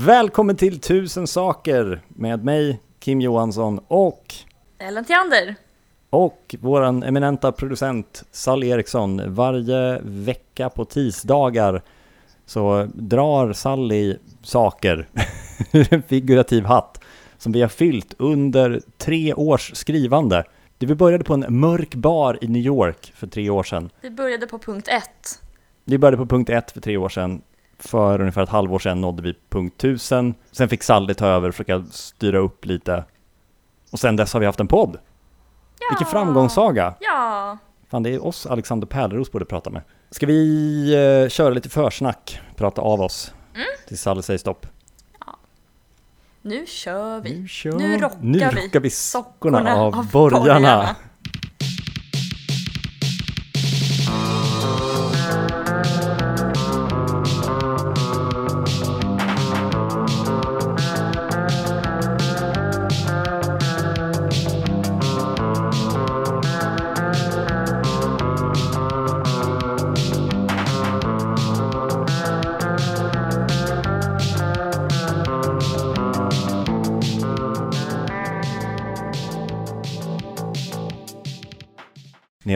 Välkommen till Tusen saker med mig, Kim Johansson och, Ellen Theander. och våran eminenta producent Sally Eriksson. Varje vecka på tisdagar så drar Sally saker ur en figurativ hatt som vi har fyllt under tre års skrivande. Vi började på en mörk bar i New York för tre år sedan. Vi började på punkt ett. Vi började på punkt ett för tre år sedan. För ungefär ett halvår sedan nådde vi punkt 1000. Sen fick Sally ta över och försöka styra upp lite. Och sen dess har vi haft en podd. Ja. Vilken framgångssaga! Ja. Fan, det är oss Alexander Pärleros borde prata med. Ska vi eh, köra lite försnack? Prata av oss? Mm. Tills Sally säger stopp. Nu kör vi. Nu, kör. Nu rockar nu vi rockar vi sockorna sockorna av, av borgarna. borgarna.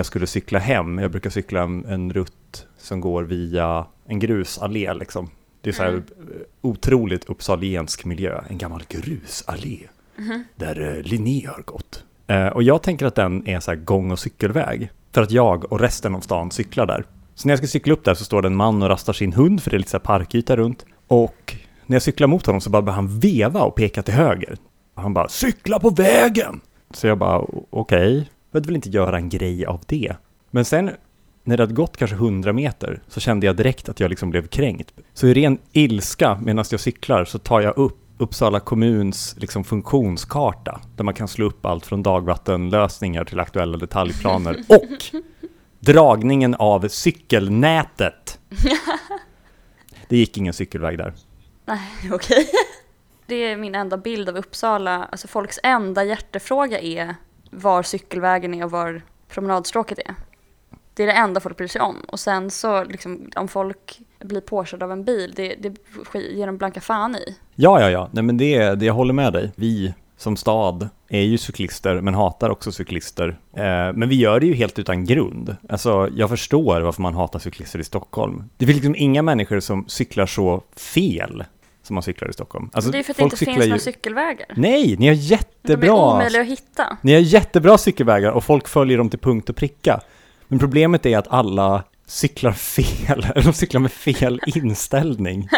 Jag skulle cykla hem, jag brukar cykla en, en rutt som går via en grusallé liksom. Det är så här Mm. eh, otroligt uppsaliensk miljö, en gammal grusallé. Mhm. där eh, Linné har gått. Eh, och jag tänker att den är så här gång och cykelväg. För att jag och resten av stan cyklar där. Så när jag ska cykla upp där så står det en man och rastar sin hund, för det är lite så här parkyta runt. Och när jag cyklar mot honom så bara börjar han veva och peka till höger. Och han bara ”cykla på vägen”. Så jag bara "O- okej, vill väl inte göra en grej av det. Men sen när det hade gått kanske 100 meter så kände jag direkt att jag liksom blev kränkt. Så i ren ilska medan jag cyklar så tar jag upp Uppsala kommuns liksom funktionskarta där man kan slå upp allt från dagvattenlösningar till aktuella detaljplaner och dragningen av cykelnätet. Det gick ingen cykelväg där. Nej, okej. Det är min enda bild av Uppsala. Alltså folks enda hjärtefråga är var cykelvägen är och var promenadstråket är. Det är det enda folk bryr sig om. Och sen så liksom, om folk blir påkörda av en bil, det, det ger de blanka fan i. Ja, ja, ja, nej men det, det jag håller med dig. Vi som stad är ju cyklister men hatar också cyklister. Eh, men vi gör det ju helt utan grund. Alltså jag förstår varför man hatar cyklister i Stockholm. Det finns liksom inga människor som cyklar så fel som man cyklar i Stockholm. Alltså, det är för att det inte finns cyklar några cykelvägar. Nej, ni har De är jättebra omöjliga att hitta. Ni har jättebra cykelvägar och folk följer dem till punkt och pricka. Men problemet är att alla cyklar fel, eller de cyklar med fel inställning.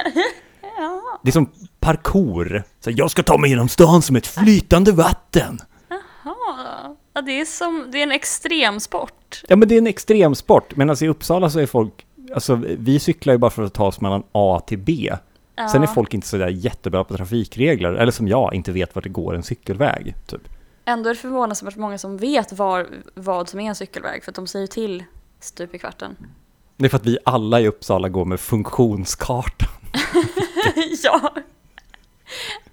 Ja. Det är som parkour. Så jag ska ta mig genom stan som ett flytande vatten. Ja, ja, det är som, det är en extremsport. Ja men det är en extremsport, men alltså i Uppsala så är folk, alltså vi cyklar ju bara för att ta oss mellan A till B. Ja. Sen är folk inte sådär jättebra på trafikregler, eller som jag, inte vet vart det går en cykelväg. Typ. Ändå är det förvånansvärt många som vet var, vad som är en cykelväg, för att de säger till stup i kvarten. Det är för att vi alla i Uppsala går med funktionskarta. ja.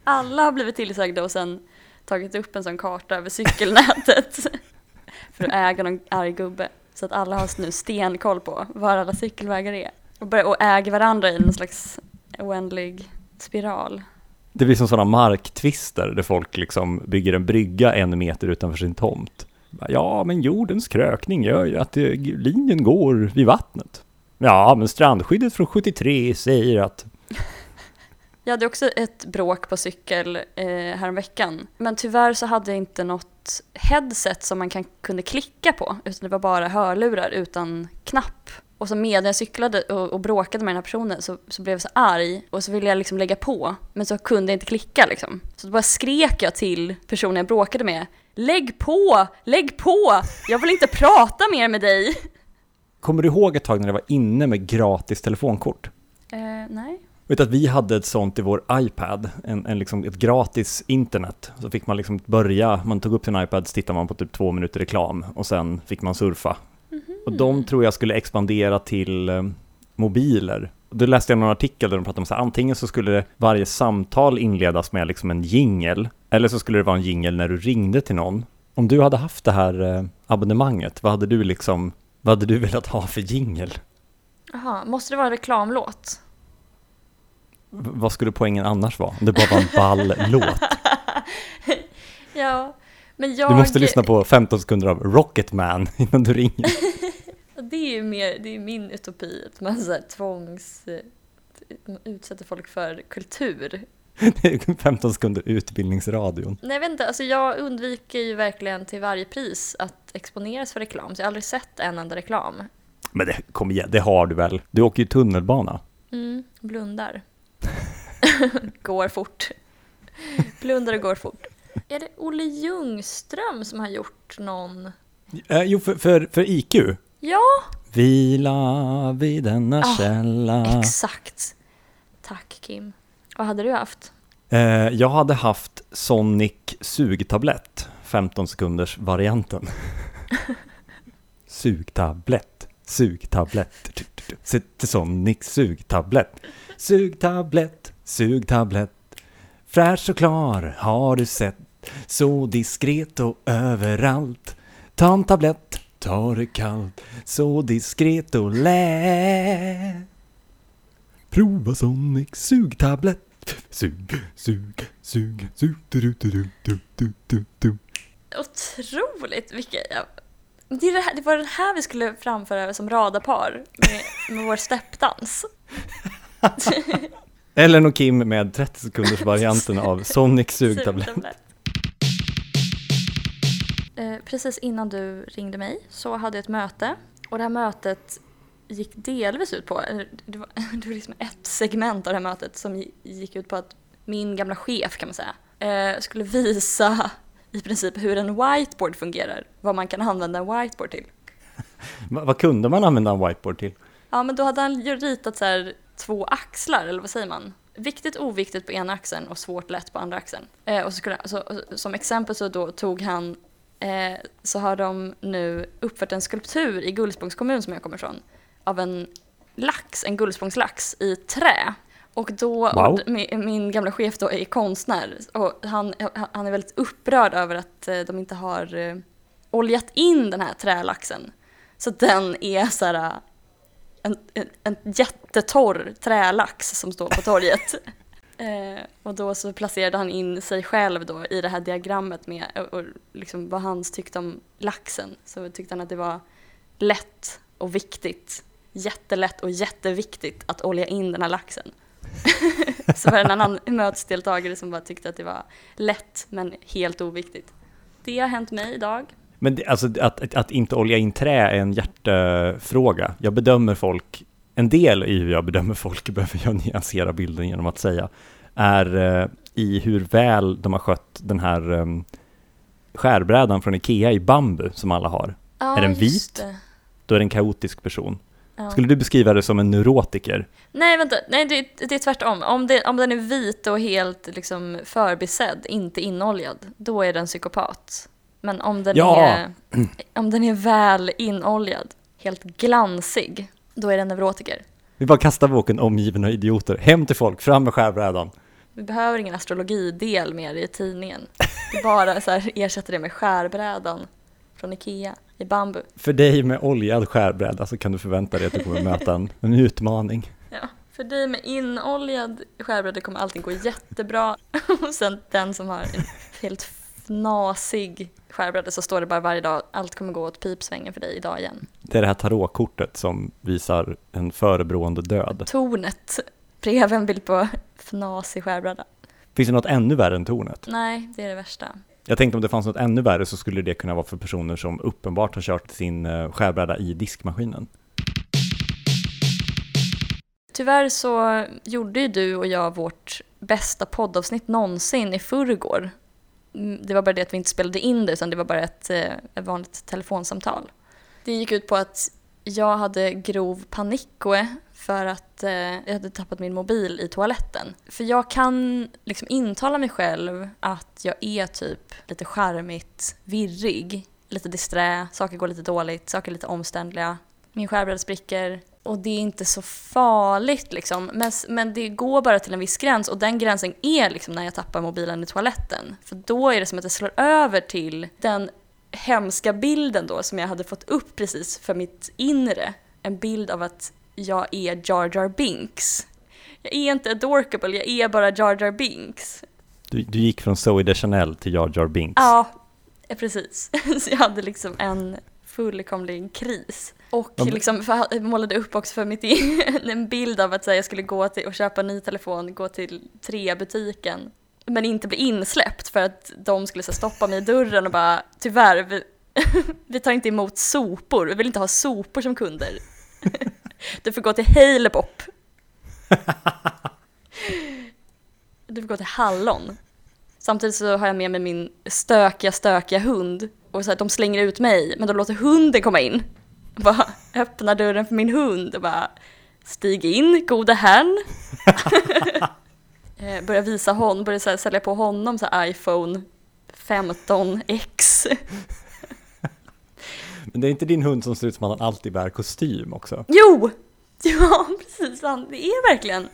Alla har blivit tillsagda och sen tagit upp en sån karta över cykelnätet för att äga någon arg gubbe. Så att alla har nu stenkoll på var alla cykelvägar är. Och, börjar, och äger varandra i en slags oändlig spiral. Det blir som sådana marktvister där folk liksom bygger en brygga en meter utanför sin tomt. Ja, men jordens krökning gör ju att det, linjen går vid vattnet. Ja, men strandskyddet från 73 säger att... Jag hade också ett bråk på cykel eh, häromveckan. Men tyvärr så hade jag inte något headset som man kan, kunde klicka på. Utan det var bara hörlurar utan knapp. Och så medan jag cyklade och, och bråkade med den här personen så, så blev jag så arg. Och så ville jag liksom lägga på. Men så kunde jag inte klicka liksom. Så då bara skrek jag till personen jag bråkade med. Lägg på! Lägg på! Jag vill inte prata mer med dig! Kommer du ihåg ett tag när det var inne med gratis telefonkort? Eh, nej. Vet att vi hade ett sånt i vår iPad, en, en liksom ett gratis internet. Så fick man liksom börja, man tog upp sin iPad, så tittade man på typ två minuter reklam och sen fick man surfa. Och de tror jag skulle expandera till eh, mobiler. Då läste jag någon artikel där de pratade om så här, antingen så skulle varje samtal inledas med liksom en jingel, eller så skulle det vara en jingel när du ringde till någon. Om du hade haft det här eh, abonnemanget, vad hade du liksom, vad hade du velat ha för jingel? Jaha, måste det vara en reklamlåt? V- vad skulle poängen annars vara? Om det bara var en ball låt. Ja, men jag... Du måste lyssna på 15 sekunder av Rocketman innan du ringer. Det är ju mer, det är min utopi, att man så här tvångs... man utsätter folk för kultur. Det är 15 sekunder utbildningsradion. Nej, jag vet inte, alltså jag undviker ju verkligen till varje pris att exponeras för reklam, så jag har aldrig sett en enda reklam. Men det, kom igen, det har du väl? Du åker ju tunnelbana. Mm, blundar. går fort. Blundar och går fort. Är det Olle Ljungström som har gjort någon... Eh, jo, för, för, för IQ. Ja, Vila vid denna Ah, källa. exakt. Tack Kim. Vad hade du haft? Eh, jag hade haft Sonic sugtablett, 15 sekunders varianten. sugtablett, sugtablett. Sitter Sonic sugtablett. Sugtablett, sugtablett. Fräsch och klar har du sett. Så diskret och överallt. Ta en tablett, ta det kallt. Så diskret och lätt. Prova Sonic sugtablett. Sug, sug, sug, sug, du, du, du, du, du, du, du. Otroligt! Vilket, ja. det, är det, här, det var den här vi skulle framföra som radarpar med, med vår steppdans. Ellen och Kim med 30 sekunders varianten av Sonic sugtablett. Precis innan du ringde mig så hade jag ett möte och det här mötet gick delvis ut på, det var, det var liksom ett segment av det här mötet som gi- gick ut på att min gamla chef kan man säga eh, skulle visa i princip hur en whiteboard fungerar, vad man kan använda en whiteboard till. Va- Vad kunde man använda en whiteboard till? Ja, men då hade han ju ritat så här två axlar, eller vad säger man? Viktigt, oviktigt på ena axeln och svårt, lätt på andra axeln. Eh, och så skulle, så, som exempel så då tog han, eh, så har de nu uppfört en skulptur i Gullspångs kommun som jag kommer ifrån, av en lax, en gullspångslax i trä. Och då, Wow. och min, min gamla chef då är konstnär och han, han är väldigt upprörd över att eh, de inte har eh, oljat in den här trälaxen. Så den är så här en, en, en jättetorr trälax som står på torget. eh, och då så placerade han in sig själv då i det här diagrammet med och, och liksom vad han tyckte om laxen. Så tyckte han att det var lätt och viktigt, jättelätt och jätteviktigt att olja in den här laxen. så var det en annan mötesdeltagare som bara tyckte att det var lätt men helt oviktigt. Det har hänt mig idag. Men det, alltså att, att, att inte olja in trä är en hjärtefråga. Jag bedömer folk, en del i hur jag bedömer folk, behöver jag nyansera bilden genom att säga, är eh, i hur väl de har skött den här eh, skärbrädan från Ikea i bambu som alla har. Ja, Är den vit? det. Då är det en kaotisk person. Ja. Skulle du beskriva det som en neurotiker? Nej, vänta. Nej, det, det är tvärtom. Om, det, om den är vit och helt liksom förbisedd, inte inoljad, då är den psykopat. Men om den, Ja. är, om den är väl inoljad, helt glansig, då är den neurotiker. Vi bara kastar boken omgiven av idioter. Hem till folk, fram med skärbrädan. Vi behöver ingen astrologidel mer i tidningen. Vi bara så här, ersätter det med skärbrädan från Ikea i bambu. För dig med oljad skärbräda så kan du förvänta dig att du kommer möta en, en utmaning. Ja, för dig med inoljad skärbräda kommer allting gå jättebra. Och sen den som har en helt fnasig skärbräda så står det bara varje dag allt kommer gå åt pipsvängen för dig idag igen. Det är det här tarotkortet som visar en förebrående död. Tornet bredvid en bild på fnasig skärbräda. Finns det något ännu värre än tornet? Nej, det är det värsta. Jag tänkte om det fanns något ännu värre så skulle det kunna vara för personer som uppenbart har kört sin eh, skärbräda i diskmaskinen. Tyvärr så gjorde ju du och jag vårt bästa poddavsnitt någonsin i förrgår. Mm, det var bara det att vi inte spelade in det utan det var bara ett, eh, ett vanligt telefonsamtal. Det gick ut på att jag hade grov panikkoe för att eh, jag hade tappat min mobil i toaletten. För jag kan liksom intala mig själv att jag är typ lite charmigt virrig, lite disträ, saker går lite dåligt, saker är lite omständliga. Min skärbräda spricker och det är inte så farligt liksom. Men, men det går bara till en viss gräns och den gränsen är liksom när jag tappar mobilen i toaletten. För då är det som att det slår över till den hemska bilden då som jag hade fått upp precis för mitt inre. En bild av att jag är Jar Jar Binks Jag är inte adorkable, jag är bara Jar Jar Binks. Du, du gick från Zoe Deschanel till Jar Jar Binks. Ja, eh, precis. Så jag hade liksom en fullkomlig kris. Och liksom för målade upp också för mitt en bild av att här, jag skulle gå till och köpa en ny telefon, gå till Trea-butiken, men inte bli insläppt för att de skulle så här, stoppa mig i dörren och bara tyvärr, vi, vi tar inte emot sopor, vi vill inte ha sopor som kunder. Du får gå till Halebop. Du får gå till Hallon. Samtidigt så har jag med mig min stökiga, stökiga hund och så här, de slänger ut mig, men de låter hunden komma in. Bara öppnar dörren för min hund och bara stig in, gode herrn. Eh, Börjar visa honom, börjar så sälja på honom så här, iPhone 15X. Men det är inte din hund som ser ut som att han alltid bär kostym också? Jo! Ja, precis. Han det är verkligen,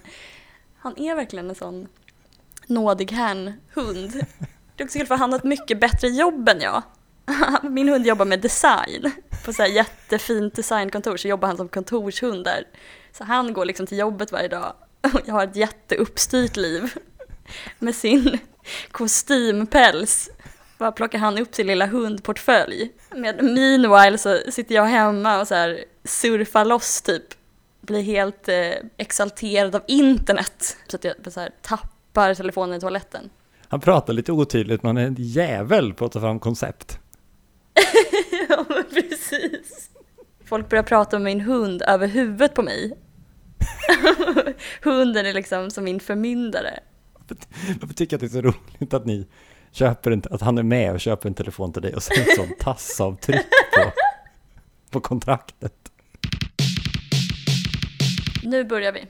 han är verkligen en sån nådig herrn-hund. Det är också kul för han har ett mycket bättre jobb än jag. Min hund jobbar med design. På så här jättefint designkontor så jobbar han som kontorshund där. Så han går liksom till jobbet varje dag. Och jag har ett jätteuppstyrt liv. Med sin kostympäls. Bara plockar han upp sin lilla hundportfölj. Med, meanwhile så sitter jag hemma och så här surfar loss typ. Blir helt eh, exalterad av internet. Så att jag så här tappar telefonen i toaletten. Han pratar lite otydligt, men är en jävel på att ta fram koncept. Ja, men precis. Folk börjar prata om min hund över huvudet på mig. Hunden är liksom som min förmyndare. Varför tycker jag att det är så roligt att ni köper en, att han är med och köper en telefon till dig och sen ett sånt tassavtryck på, på kontraktet? Nu börjar vi.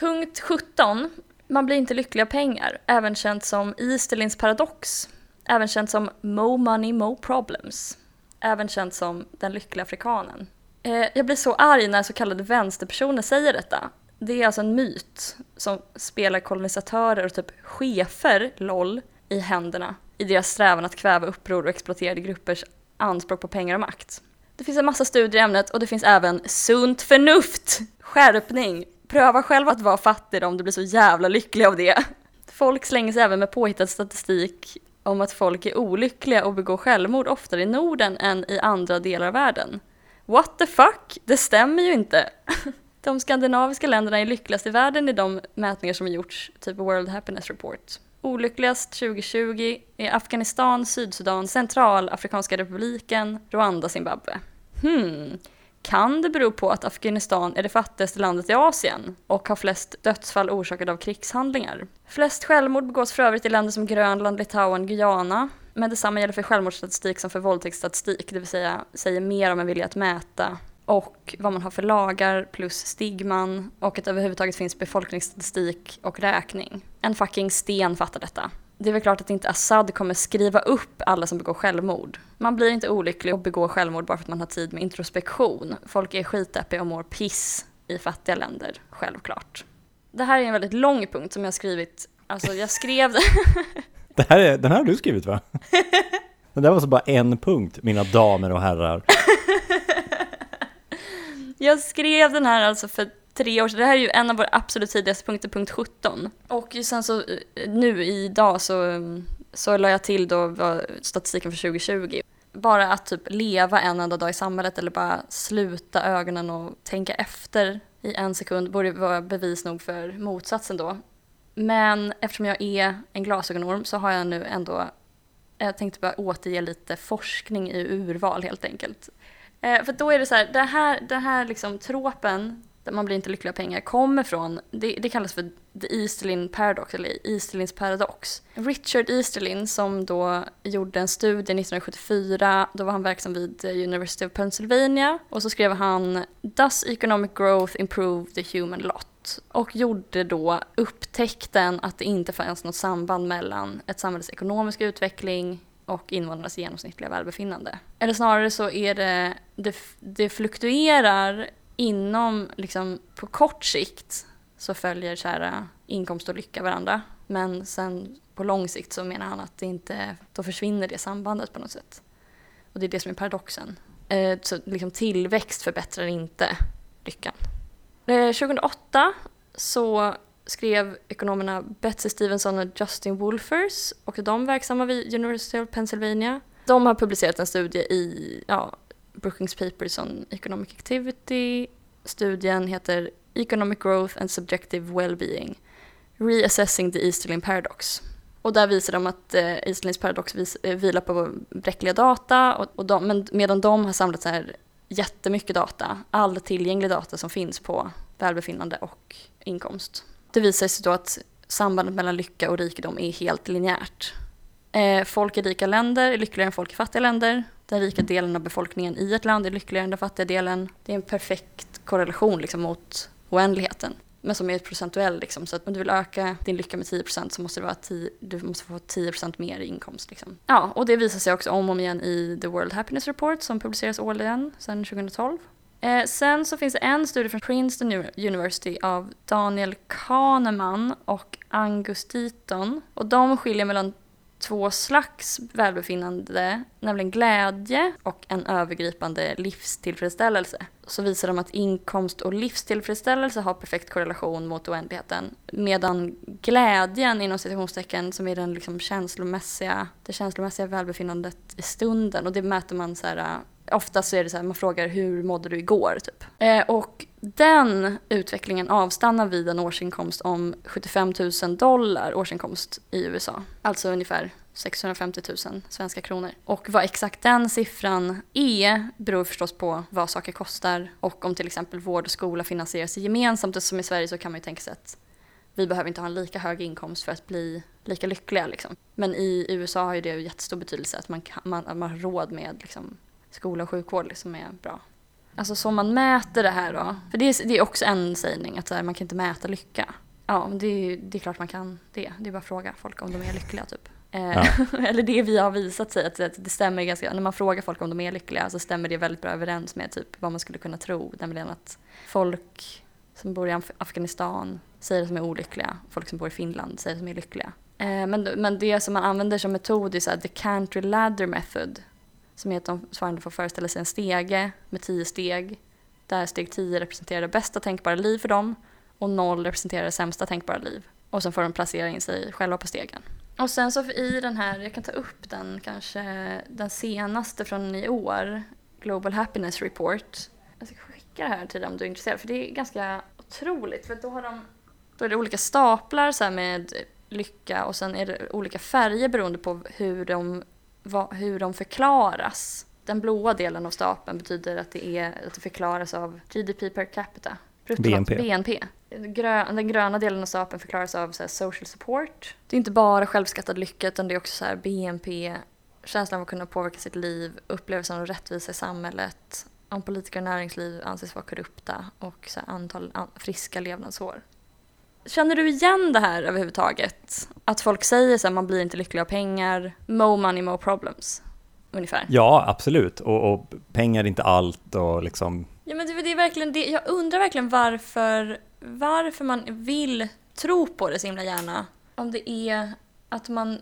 Punkt 17. Man blir inte lycklig av pengar, även känt som Easterlins paradox. Även känt som Mo money, mo problems. Även känt som den lyckliga afrikanen. Eh, jag blir så arg när så kallade vänsterpersoner säger detta. Det är alltså en myt som spelar kolonisatörer och typ chefer, LOL, i händerna i deras strävan att kväva uppror och exploaterade gruppers anspråk på pengar och makt. Det finns en massa studier i ämnet och det finns även sunt förnuft, skärpning. Pröva själv att vara fattig om du blir så jävla lycklig av det. Folk slänger sig även med påhittad statistik om att folk är olyckliga och begår självmord oftare i Norden än i andra delar av världen. What the fuck? Det stämmer ju inte. De skandinaviska länderna är lyckligast i världen i de mätningar som har gjorts, typ World Happiness Report. Olyckligast 2020 är Afghanistan, Sydsudan, Centralafrikanska republiken, Rwanda, Zimbabwe. Hmm, kan det bero på att Afghanistan är det fattigaste landet i Asien och har flest dödsfall orsakade av krigshandlingar? Flest självmord begås för övrigt i länder som Grönland, Litauen, Guyana. Men detsamma gäller för självmordsstatistik som för våldtäktsstatistik, det vill säga säger mer om en vilja att mäta och vad man har för lagar plus stigman och att det överhuvudtaget finns befolkningsstatistik och räkning. En fucking sten fattar detta. Det är väl klart att inte Assad kommer skriva upp alla som begår självmord. Man blir inte olycklig och begår självmord bara för att man har tid med introspektion. Folk är skitdeppiga och mår piss i fattiga länder, självklart. Det här är en väldigt lång punkt som jag har skrivit, alltså jag skrev det Det här är, den här har du skrivit va? Det där var så bara en punkt, mina damer och herrar. Jag skrev den här alltså för tre år sedan. Det här är ju en av våra absolut tidigaste punkter, punkt 17. Och sen så eh, nu idag så, mm, så la jag till då statistiken för 2020. Bara att typ leva en enda dag i samhället eller bara sluta ögonen och tänka efter i en sekund borde vara bevis nog för motsatsen då. Men eftersom jag är en glasögonorm så har jag nu ändå, eh, jag tänkte bara återge lite forskning i urval helt enkelt. Eh, för då är det så här, det här, det här liksom tropen, där man blir inte lycklig av pengar, kommer från, det, det kallas för the Easterlin paradox, eller Easterlins paradox. Richard Easterlin som då gjorde en studie 1974, då var han verksam vid University of Pennsylvania, och så skrev han Does economic growth improve the human lot? Och gjorde då upptäckten att det inte fanns något samband mellan ett samhälles ekonomiska utveckling och invånarnas genomsnittliga välbefinnande. Eller snarare så är det, det, det fluktuerar inom, liksom på kort sikt så följer så här, inkomst och lycka varandra. Men sen på lång sikt så menar han att det inte, då försvinner det sambandet på något sätt. Och det är det som är paradoxen. Eh, så liksom tillväxt förbättrar inte lyckan. Eh, 2008 så skrev ekonomerna Betsy Stevenson och Justin Wolfers, och de verksamma vid University of Pennsylvania. De har publicerat en studie i ja, Brookings Papers on Economic Activity. Studien heter Economic Growth and Subjective Wellbeing Reassessing the Easterlin Paradox. Och där visar de att eh, Easterlins paradox vis, eh, vilar på bräckliga data, och, och de, men medan de har samlat så här jättemycket data, all tillgänglig data som finns på välbefinnande och inkomst. Det visar sig då att sambandet mellan lycka och rikedom är helt linjärt. Eh, folk i rika länder är lyckligare än folk i fattiga länder. Den rika delen av befolkningen i ett land är lyckligare än den fattiga delen. Det är en perfekt korrelation liksom, mot oändligheten. Men som är procentuell, liksom. så att om du vill öka din lycka med 10% så måste det vara 10, du måste få 10% mer i inkomst. Liksom. Ja, och det visar sig också om och om igen i The World Happiness Report som publiceras årligen sedan 2012. Eh, sen så finns det en studie från Princeton University av Daniel Kahneman och Angus Deaton. Och de skiljer mellan två slags välbefinnande, nämligen glädje och en övergripande livstillfredsställelse. Så visar de att inkomst och livstillfredsställelse har perfekt korrelation mot oändligheten. Medan glädjen inom citationstecken som är den liksom känslomässiga, det känslomässiga välbefinnandet i stunden och det mäter man så här Ofta så är det så här, man frågar hur mådde du igår? Typ. Eh, och den utvecklingen avstannar vid en årsinkomst om 75 000 dollar årsinkomst i USA. Alltså ungefär 650 000 svenska kronor. Och vad exakt den siffran är beror förstås på vad saker kostar och om till exempel vård och skola finansieras gemensamt. Som i Sverige så kan man ju tänka sig att vi behöver inte ha en lika hög inkomst för att bli lika lyckliga. Liksom. Men i USA har ju det jättestor betydelse att man, kan, man, man har råd med liksom, skola och sjukvård liksom är bra. Alltså så man mäter det här då, för det är, det är också en sägning att här, man kan inte mäta lycka. Ja, det är, det är klart man kan det. Det är bara att fråga folk om de är lyckliga typ. Eh, ja. Eller det vi har visat sig att, det stämmer ganska, när man frågar folk om de är lyckliga så stämmer det väldigt bra överens med typ vad man skulle kunna tro. Nämligen att folk som bor i Afghanistan säger att de är olyckliga, folk som bor i Finland säger att de är lyckliga. Eh, men, men det som man använder som metod är så här, the country ladder method som är att de svarande får föreställa sig en stege med tio steg där steg 10 representerar det bästa tänkbara liv för dem och 0 representerar det sämsta tänkbara liv. Och sen får de placera in sig själva på stegen. Och sen så i den här, jag kan ta upp den kanske, den senaste från i år, Global Happiness Report. Jag ska skicka det här till dig om du är intresserad för det är ganska otroligt för då har de, då är det olika staplar så med lycka och sen är det olika färger beroende på hur de vad, hur de förklaras. Den blåa delen av stapeln betyder att det, är, att det förklaras av GDP per capita. BNP. BNP. Grön, den gröna delen av stapeln förklaras av så social support. Det är inte bara självskattad lycka utan det är också så BNP, känslan av att kunna påverka sitt liv, upplevelsen av rättvisa i samhället, om politiker och näringsliv anses vara korrupta och så antal an, friska levnadsår. Känner du igen det här överhuvudtaget? Att folk säger så här, man blir inte lycklig av pengar, mo money, mo problems. Ungefär. Ja, absolut. Och, och pengar är inte allt och liksom... Ja, men det, det är verkligen det. Jag undrar verkligen varför, varför man vill tro på det så himla gärna. Om det är att man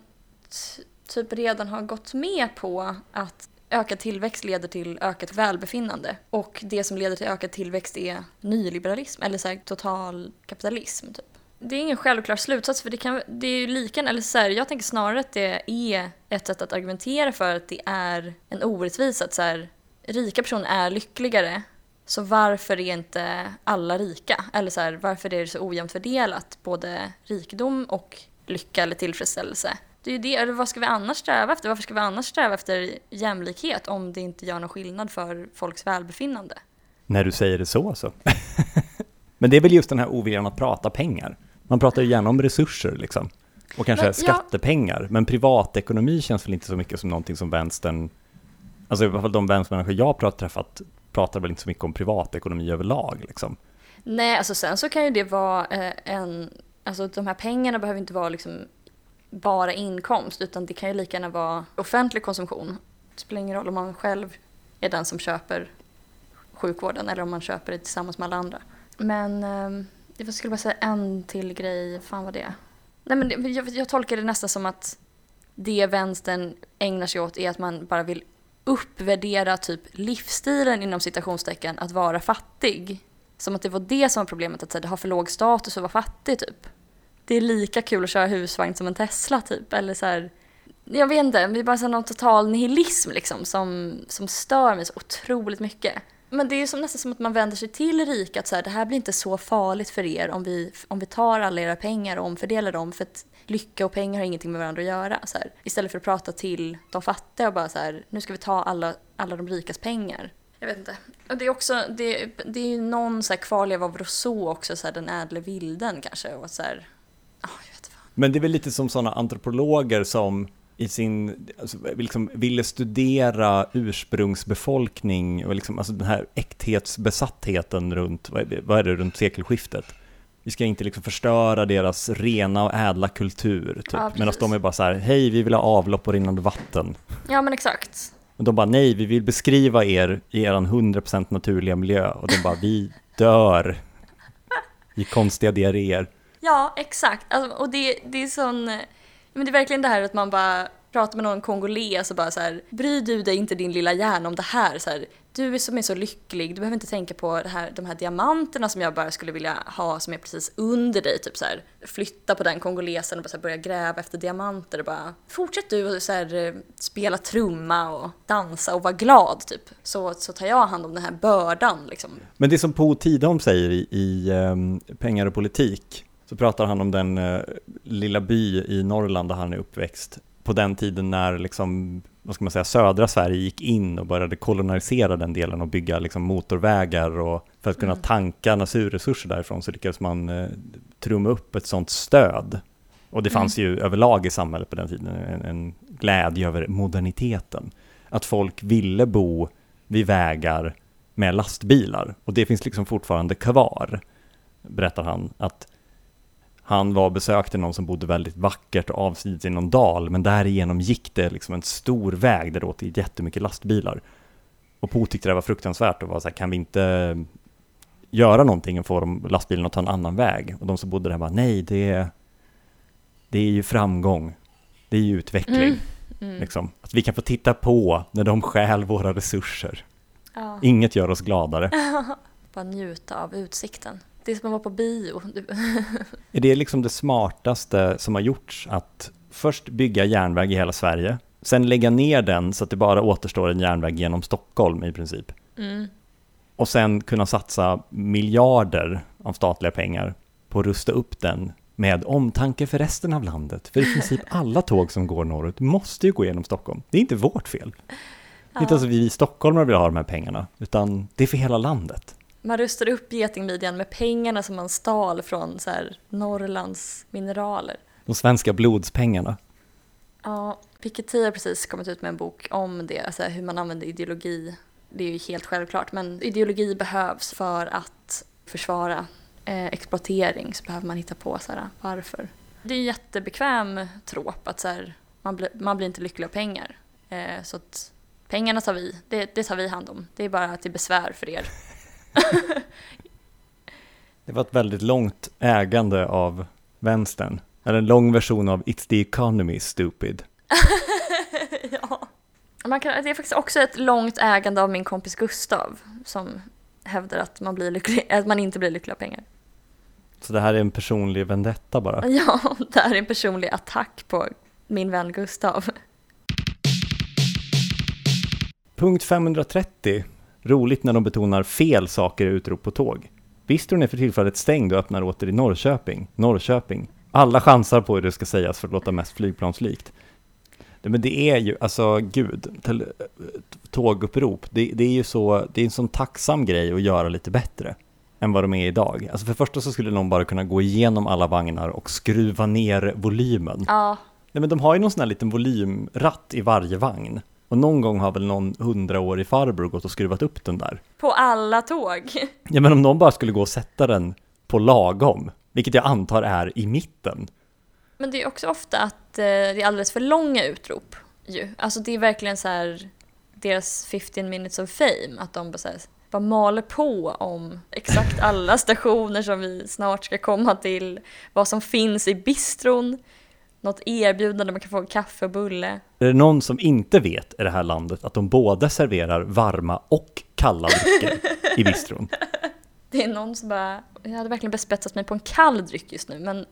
typ redan har gått med på att ökad tillväxt leder till ökat välbefinnande. Och det som leder till ökad tillväxt är nyliberalism, eller så här, total kapitalism. Typ det är ingen självklar slutsats för det, kan, det är ju lika, eller så här, jag tänker snarare att det är ett sätt att argumentera för att det är en orättvisa att så här, rika personer är lyckligare så varför är inte alla rika? Eller så här, varför är det så ojämnt fördelat, både rikedom och lycka eller tillfredsställelse? Det är ju det, eller vad ska vi annars sträva efter? Varför ska vi annars sträva efter jämlikhet om det inte gör någon skillnad för folks välbefinnande? När du säger det så så. Men det är väl just den här oviljan att prata pengar. Man pratar ju gärna om resurser liksom. Och kanske men, skattepengar. Ja. Men privatekonomi känns väl inte så mycket som någonting som vänstern, alltså i alla fall de vänstermänniskor jag har träffat pratar väl inte så mycket om privatekonomi överlag liksom. Nej, alltså sen så kan ju det vara eh, en, alltså de här pengarna behöver inte vara liksom bara inkomst utan det kan ju lika gärna vara offentlig konsumtion. Det spelar ingen roll om man själv är den som köper sjukvården eller om man köper det tillsammans med alla andra. Men eh, jag skulle bara säga en till grej, fan vad det är. Nej men jag, jag tolkar det nästan som att det vänstern ägnar sig åt är att man bara vill uppvärdera typ livsstilen inom citationstecken att vara fattig. Som att det var det som var problemet, att här, det har för låg status att vara fattig typ. Det är lika kul att köra husvagn som en Tesla typ, eller så här, jag vet inte, det är bara så någon total nihilism liksom som, som stör mig så otroligt mycket. Men det är som, nästan som att man vänder sig till rika, att så här, det här blir inte så farligt för er om vi, om vi tar alla era pengar och omfördelar dem, för att lycka och pengar har ingenting med varandra att göra. Så här. Istället för att prata till de fattiga och bara så här, nu ska vi ta alla, alla de rikas pengar. Jag vet inte. Och det är också, det, det är ju någon så här kvarleva av Rousseau också, så här, den ädle vilden kanske. Och så här, oh, jag vet inte. Men det är väl lite som sådana antropologer som i sin, alltså, liksom ville studera ursprungsbefolkning och liksom, alltså den här äkthetsbesattheten runt, vad är, det, vad är det, runt sekelskiftet. Vi ska inte liksom förstöra deras rena och ädla kultur, typ. Ja, Medan de är bara så här, hej, vi vill ha avlopp och rinnande vatten. Ja men exakt. Och de bara, nej, vi vill beskriva er i er 100% naturliga miljö. Och de bara, vi dör i konstiga diarréer. Ja, exakt. Alltså, och det, det är sån... Men det är verkligen det här att man bara pratar med någon kongoles och bara så här, bryr du dig inte din lilla hjärna om det här? Så här du som är så lycklig, du behöver inte tänka på det här, de här diamanterna som jag bara skulle vilja ha som är precis under dig. Typ så här, flytta på den kongolesen och bara så här, börja gräva efter diamanter och bara fortsätt du och så här, spela trumma och dansa och vara glad typ. Så, så tar jag hand om den här bördan liksom. Men det som Po Tidholm säger i, i um, Pengar och politik, så pratar han om den eh, lilla by i Norrland där han är uppväxt, på den tiden när liksom, vad ska man säga, södra Sverige gick in och började kolonisera den delen och bygga liksom motorvägar och för att kunna Mm. tanka naturresurser därifrån så lyckades man eh, trumma upp ett sånt stöd. Och det Mm. fanns ju överlag i samhället på den tiden en, en glädje över moderniteten. Att folk ville bo vid vägar med lastbilar. Och det finns liksom fortfarande kvar, berättar han. Att han var besökte någon som bodde väldigt vackert och avsides i någon dal, men därigenom gick det liksom en stor väg där det åt jättemycket lastbilar. Och Po tyckte det var fruktansvärt och var så här, kan vi inte göra någonting och få de lastbilarna att ta en annan väg? Och de som bodde där bara, nej, det är, det är ju framgång, det är ju utveckling. Mm. Mm. Liksom. Att vi kan få titta på när de stjäl våra resurser. Ja. Inget gör oss gladare. Bara njuta av utsikten. Det är som att vara på bio. Är det liksom det smartaste som har gjorts att först bygga järnväg i hela Sverige, sen lägga ner den så att det bara återstår en järnväg genom Stockholm i princip, Mm. och sen kunna satsa miljarder av statliga pengar på att rusta upp den med omtanke för resten av landet. För i princip alla tåg som går norrut måste ju gå genom Stockholm. Det är inte vårt fel. Det är inte Ja. så att vi stockholmare vill ha de här pengarna, utan det är för hela landet. Man rustade upp getingmidjan med pengarna som man stal från så här, Norrlands mineraler. De svenska blodspengarna. Ja, Piketty har precis kommit ut med en bok om det, alltså hur man använder ideologi. Det är ju helt självklart, men ideologi behövs för att försvara eh, exploatering, så behöver man hitta på så här, varför. Det är en jättebekväm trop att så här, man, blir, man blir inte lycklig av pengar. Eh, så att pengarna tar vi, det, det tar vi hand om. Det är bara till besvär för er. Det var ett väldigt långt ägande av vänstern. Eller en lång version av It's the economy, stupid. ja. Man kan, det är faktiskt också ett långt ägande av min kompis Gustav som hävdar att man, blir lycklig, att man inte blir lycklig av pengar. Så det här är en personlig vendetta bara. Ja, det här är en personlig attack på min vän Gustav. Punkt 530. Roligt när de betonar fel saker i utrop på tåg. Bistron är för tillfället stängd och öppnar åter i Norrköping. Norrköping. Alla chansar på hur det ska sägas för att låta mest flygplanslikt. Men det är ju, alltså gud, tågupprop, det, det är ju så, det är en sån tacksam grej att göra lite bättre än vad de är idag. Alltså för det första så skulle någon bara kunna gå igenom alla vagnar och skruva ner volymen. Ja, Nej men de har ju någon sån här liten volymratt i varje vagn. Och någon gång har väl någon hundraårig farbror gått och skruvat upp den där. på alla tåg. Ja men om någon bara skulle gå och sätta den på lagom, vilket jag antar är i mitten. Men det är också ofta att eh, det är alldeles för långa utrop ju. Alltså det är verkligen så här deras 15 minutes of fame, att de bara, så här, bara maler på om exakt alla stationer som vi snart ska komma till, vad som finns i bistron, något erbjudande man kan få kaffe och bulle. Är det någon som inte vet i det här landet att de båda serverar varma och kalla drycker i bistron? Det är någon som bara, jag hade verkligen bespetsat mig på en kall dryck just nu men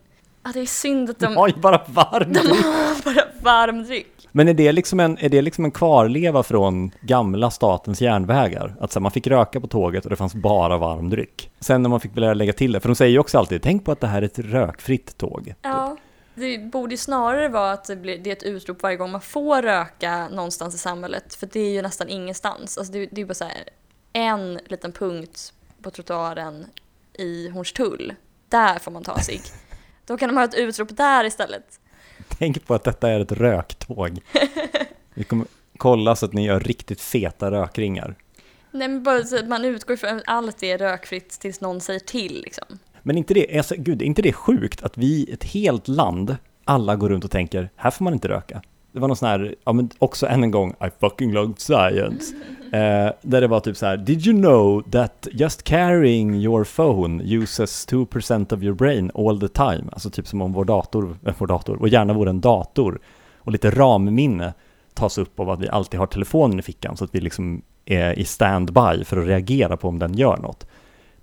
ja, det är synd att De de, har ju bara varm de dryck. har bara varm dryck. Men är det, liksom en, är det liksom en kvarleva från gamla statens järnvägar? Att så man fick röka på tåget och det fanns bara varm dryck. Sen när man fick börja lägga till det, för de säger ju också alltid, tänk på att det här är ett rökfritt tåg. Ja, det borde ju snarare vara att det, blir, det är ett utrop varje gång man får röka någonstans i samhället. För det är ju nästan ingenstans. Alltså det, det är bara så här, en liten punkt på trottoaren i Hornstull. Där får man ta sig. Då kan de ha ett utrop där istället. Tänk på att detta är ett röktåg. Vi kommer kolla så att ni gör riktigt feta rökringar. Nej men bara så att man utgår från att allt är rökfritt tills någon säger till liksom. Men inte det, alltså, gud, är inte det sjukt att vi, ett helt land, alla går runt och tänker, här får man inte röka. Det var någon sån här, ja men också än en gång, I fucking love science. Eh, där det var typ så här, did you know that just carrying your phone uses 2% of your brain all the time? Alltså typ som om vår dator, äh, vår dator, vår hjärna vore en dator. Och lite ramminne tas upp av att vi alltid har telefonen i fickan så att vi liksom är i standby för att reagera på om den gör något.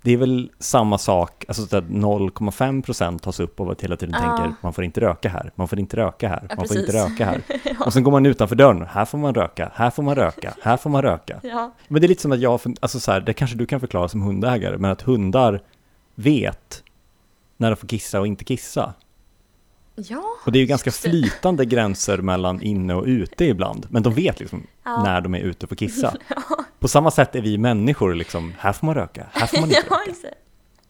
Det är väl samma sak, alltså så att 0,5% tas upp av att hela tiden Ja. tänker man får inte röka här, man får inte röka här, Ja, man får inte precis. röka här. Och sen går man utanför dörren, här får man röka, här får man röka, här får man röka. Ja, Men det är lite som att jag, alltså så här, det kanske du kan förklara som hundägare, men att hundar vet när de får kissa och inte kissa. Ja. Och det är ju ganska flytande gränser mellan inne och ute ibland, men de vet liksom Ja. när de är ute och får kissa. På samma sätt är vi människor liksom, här får man röka, här får man inte ja, röka. det.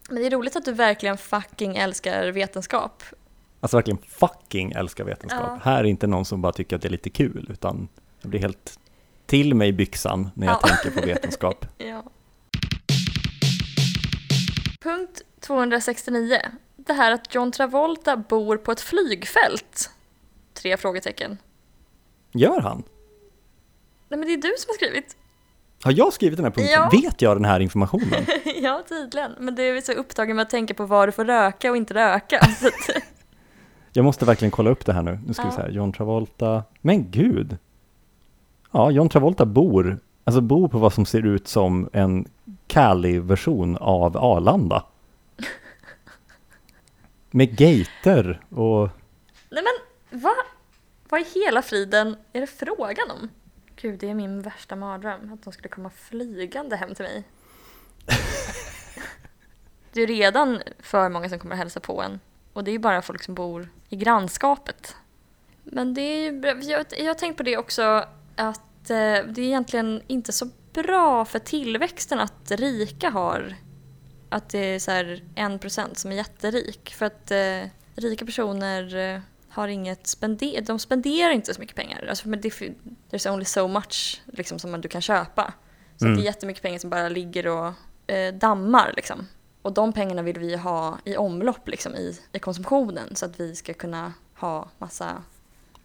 Men det är roligt att du verkligen fucking älskar vetenskap. Alltså verkligen fucking älskar vetenskap. Ja. Här är inte någon som bara tycker att det är lite kul, utan jag blir helt till mig i byxan när jag Ja. tänker på vetenskap. Ja. Punkt 269. Det här att John Travolta bor på ett flygfält. Tre frågetecken. Gör han? Nej men det är du som har skrivit. Har jag skrivit den här punkten? Ja. Vet jag den här informationen? ja, tydligen. Men du är så upptagen med att tänka på vad du får röka och inte röka. Jag måste verkligen kolla upp det här nu. Nu ska vi Ja. se här. John Travolta. Men gud! Ja, John Travolta bor, alltså bor på vad som ser ut som en Cali-version av Arlanda. Med gater och... nej men, vad? Vad i hela friden är det frågan om? Gud, det är min värsta mardröm. Att de skulle komma flygande hem till mig. det är ju redan för många som kommer att hälsa på en. Och det är ju bara folk som bor i grannskapet. Men det är ju jag har tänkt på det också att eh, det är egentligen inte så bra för tillväxten att rika har att det är så här en procent som är jätterik. För att eh, rika personer eh, har inget spender, de spenderar inte så mycket pengar. Alltså, men det, there's only so much liksom, som du kan köpa. Så Mm. det är jättemycket pengar som bara ligger och eh, dammar. Liksom. Och de pengarna vill vi ha i omlopp liksom, i, i konsumtionen så att vi ska kunna ha massa,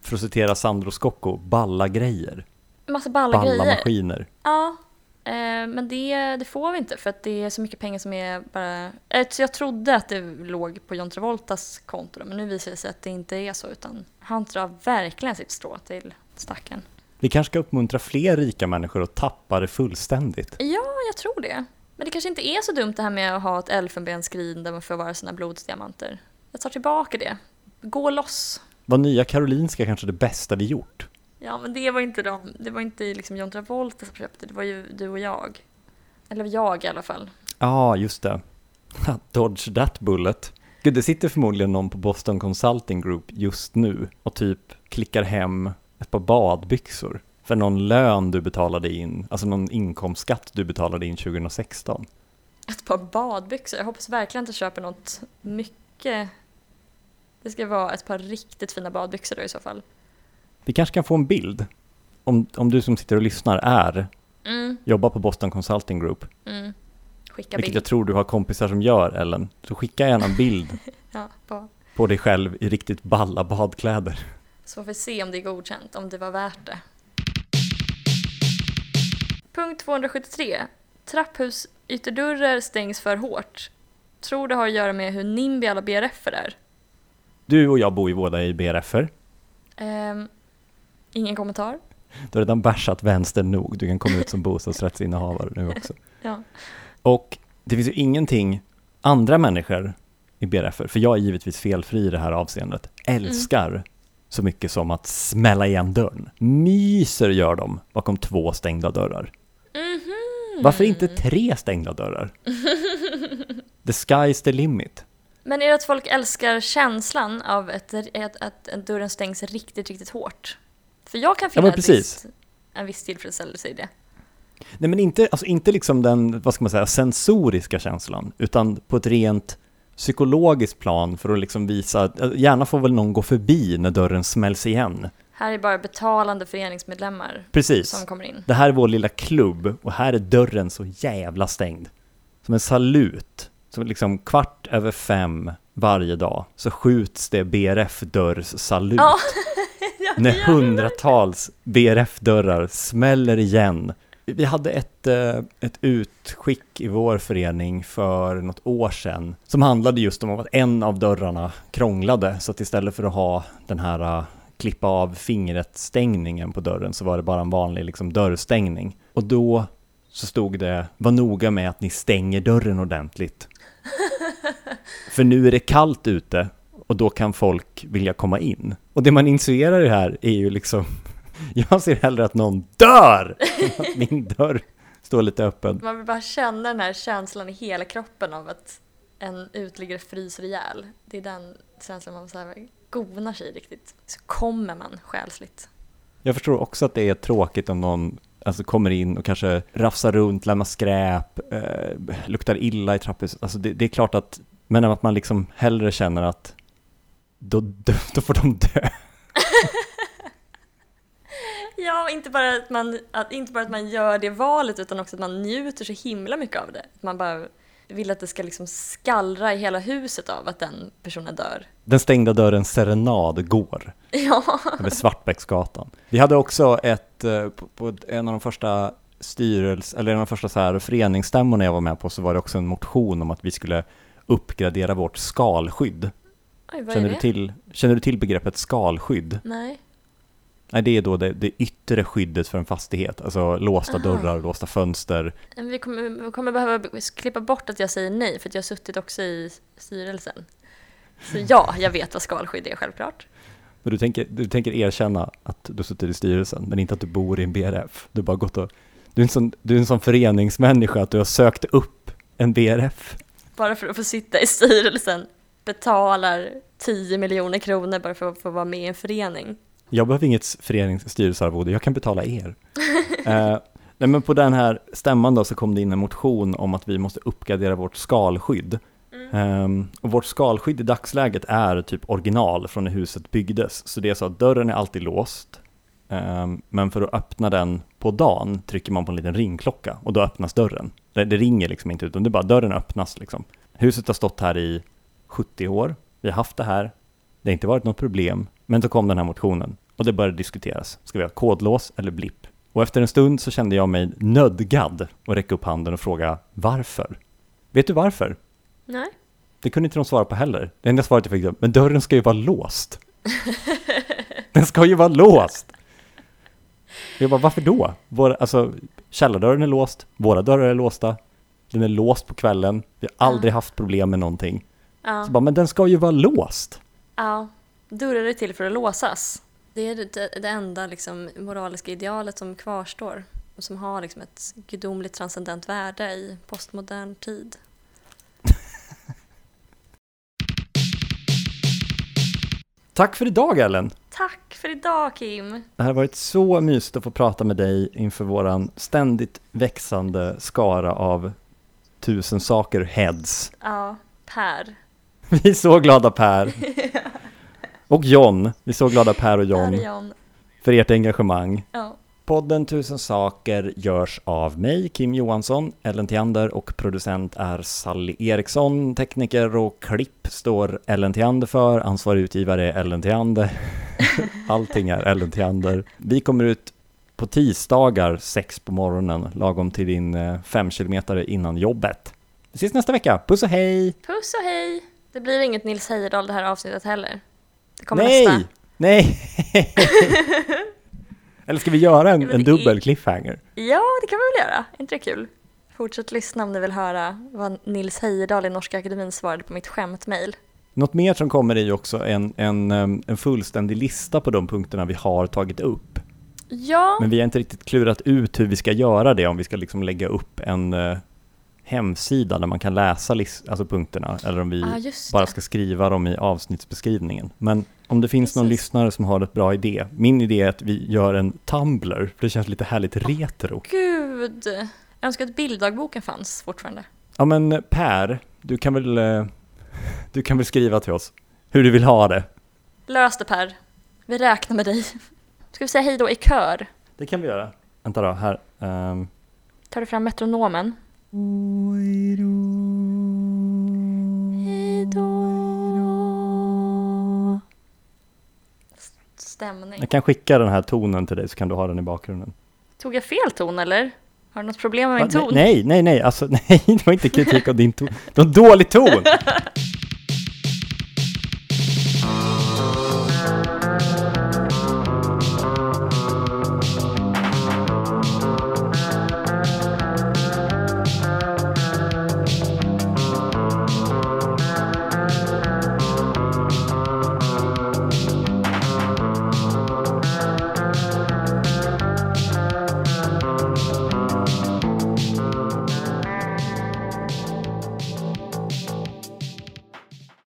För att citera Sandro Scocco, balla grejer. massa balla, Balla grejer. maskiner. Ja, men det, det får vi inte för att det är så mycket pengar som är bara... Eh, jag trodde att det låg på John Travoltas konto men nu visar det sig att det inte är så utan han drar verkligen sitt strå till stacken. Vi kanske ska uppmuntra fler rika människor att tappa det fullständigt. Ja, jag tror det. Men det kanske inte är så dumt det här med att ha ett elfenbensskrin där man förvarar sina blodsdiamanter. Jag tar tillbaka det. Gå loss. Var nya Karolinska kanske det bästa vi gjort? Ja, men det var inte de. Det var inte liksom John Travolta som köpte, det var ju du och jag. Eller jag i alla fall. Ja, just det. Dodge that bullet. Gud, det sitter förmodligen någon på Boston Consulting Group just nu och typ klickar hem ett par badbyxor för någon lön du betalade in, alltså någon inkomstskatt du betalade in 2016. Ett par badbyxor. Jag hoppas verkligen jag köper något mycket... Det ska vara ett par riktigt fina badbyxor då i så fall. Vi kanske kan få en bild, om, om du som sitter och lyssnar är, Mm, jobbar på Boston Consulting Group, mm. Skicka vilket bild. jag tror du har kompisar som gör, Ellen, så skicka gärna en bild Ja, på. på dig själv i riktigt balla badkläder. Så får vi se om det är godkänt, om det var värt det. Punkt 273. Trapphusytterdörrar stängs för hårt. Tror det har att göra med hur NIMBY alla BRF är. Du och jag bor ju båda i BRFer. Ehm, ingen kommentar. Du har redan bärsat vänster nog, du kan komma ut som bostadsrättsinnehavare nu också. Ja. Och det finns ju ingenting andra människor i BRF, för jag är givetvis felfri i det här avseendet, älskar så mycket som att smälla igen dörren. Myser gör de bakom två stängda dörrar. Mhm. Varför inte tre stängda dörrar? The sky's the limit. Men är det att folk älskar känslan av att, att, att dörren stängs riktigt, riktigt hårt? För jag kan Ja, finna precis. visst, en viss tillfredsställelse i det. Nej men inte, alltså inte liksom den, vad ska man säga, sensoriska känslan, utan på ett rent psykologiskt plan för att liksom visa, att äh, gärna får väl någon gå förbi när dörren smälls igen. Här är bara betalande föreningsmedlemmar Precis. som kommer in. Det här är vår lilla klubb och här är dörren så jävla stängd. Som en salut. Så liksom kvart över fem varje dag så skjuts det BRF-dörrs-salut. Ja, ja, när hundratals BRF-dörrar smäller igen. Vi hade ett, eh, ett utskick i vår förening för något år sedan som handlade just om att en av dörrarna krånglade så att istället för att ha den här eh, klippa av fingret-stängningen på dörren så var det bara en vanlig liksom, dörrstängning. Och då så stod det, var noga med att ni stänger dörren ordentligt. För nu är det kallt ute och då kan folk vilja komma in. Och det man initierar i det här är ju liksom, jag ser hellre att någon dör än att min dörr står lite öppen. Man vill bara känna den här känslan i hela kroppen av att en uteliggare fryser ihjäl. Det är den känslan man så här gonar sig riktigt. Så kommer man själsligt. Jag förstår också att det är tråkigt om någon alltså, kommer in och kanske rafsar runt, lämnar skräp, eh, luktar illa i trapphuset. Alltså det, det är klart att, men att man liksom hellre känner att då, då, får de dö. Ja, inte bara, att man, att, inte bara att man gör det valet utan också att man njuter så himla mycket av det. Man bara vill att det ska liksom skallra i hela huset av att den personen dör. Den stängda dörrens serenad går. Ja, över Svartbäcksgatan. Vi hade också ett, eh, på, på en av de första styrelse, eller en av de första så här föreningsstämmorna jag var med på så var det också en motion om att vi skulle uppgradera vårt skalskydd. Oj, Känner du, till, känner du till begreppet skalskydd? Nej. Nej, det är då det, det yttre skyddet för en fastighet, alltså låsta Aha. dörrar, låsta fönster. Vi kommer, vi kommer behöva klippa bort att jag säger nej för att jag har suttit också i styrelsen. Så ja, jag vet vad skalskydd är självklart. Men du tänker, du tänker erkänna att du suttit i styrelsen, men inte att du bor i en BRF. Du har bara gått och, du är en sån, du är en sån föreningsmänniska att du har sökt upp en BRF. Bara för att få sitta i styrelsen betalar 10 miljoner kronor bara för att få vara med i en förening. Jag behöver inget föreningsstyrelsearvode, jag kan betala er. eh, nej men på den här stämman då så kom det in en motion om att vi måste uppgradera vårt skalskydd. Ehm, och vårt skalskydd i dagsläget är typ original från när huset byggdes. Så det är så att dörren är alltid låst. Ehm, men för att öppna den på dagen trycker man på en liten ringklocka och då öppnas dörren. Det, det ringer liksom inte utan det är bara dörren öppnas liksom. Huset har stått här i 70 år. Vi har haft det här. Det har inte varit något problem. Men då kom den här motionen och det började diskuteras. Ska vi ha kodlås eller blipp? Och efter en stund så kände jag mig nödgad att räcka upp handen och fråga varför? Vet du varför? Nej. Det kunde inte de svara på heller. Det enda svaret jag fick var, men dörren ska ju vara låst. Den ska ju vara låst! Jag bara, varför då? Vår, alltså, källardörren är låst, våra dörrar är låsta, den är låst på kvällen, vi har aldrig haft problem med någonting. Ja. Så bara, men den ska ju vara låst! ja. Dörrar är till för att låsas. Det är det, det enda liksom, moraliska idealet som kvarstår och som har liksom, ett gudomligt transcendent värde i postmodern tid. Tack för idag Ellen! Tack för idag Kim! Det här har varit så mysigt att få prata med dig inför våran ständigt växande skara av tusen saker heads. Ja, Per. Vi är så glada Per! Och John, vi är så glada Per och John Per John. för ert engagemang. Ja. Podden Tusen saker görs av mig, Kim Johansson, Ellen Theander och producent är Sally Eriksson. Tekniker och klipp står Ellen Theander för, ansvarig utgivare är Ellen Theander. Allting är Ellen Theander. Vi kommer ut på tisdagar sex på morgonen, lagom till din eh, fem kilometer innan jobbet. Vi ses nästa vecka, puss och hej! Puss och hej! Det blir inget Nils Heyerdahl det här avsnittet heller. Det kommer Nej! nästa. Nej! Eller ska vi göra en, en dubbel cliffhanger? Ja, det kan vi väl göra. Är inte det kul? Fortsätt lyssna om ni vill höra vad Nils Heyerdahl i Norska Akademin svarade på mitt skämtmail. Något mer som kommer är ju också en, en, en fullständig lista på de punkterna vi har tagit upp. Ja, Men vi har inte riktigt klurat ut hur vi ska göra det, om vi ska liksom lägga upp en eh, hemsida där man kan läsa alltså punkterna, eller om vi ah, bara ska skriva dem i avsnittsbeskrivningen. Men om det finns någon Precis. lyssnare som har ett bra idé, min idé är att vi gör en Tumblr, för det känns lite härligt retro. Gud, jag önskar att bilddagboken fanns fortfarande. Ja men eh, Per, du kan väl, eh, du kan väl skriva till oss hur du vill ha det? Lös det Per, vi räknar med dig. Ska vi säga hej då i kör? Det kan vi göra. Vänta då, här. Um. Tar du fram metronomen? Stämning. Jag kan skicka den här tonen till dig så kan du ha den i bakgrunden. Tog jag fel ton eller? Har du något problem med min ton? Nej, nej, nej, alltså nej, det var inte kritik av din ton. Det var en dålig ton!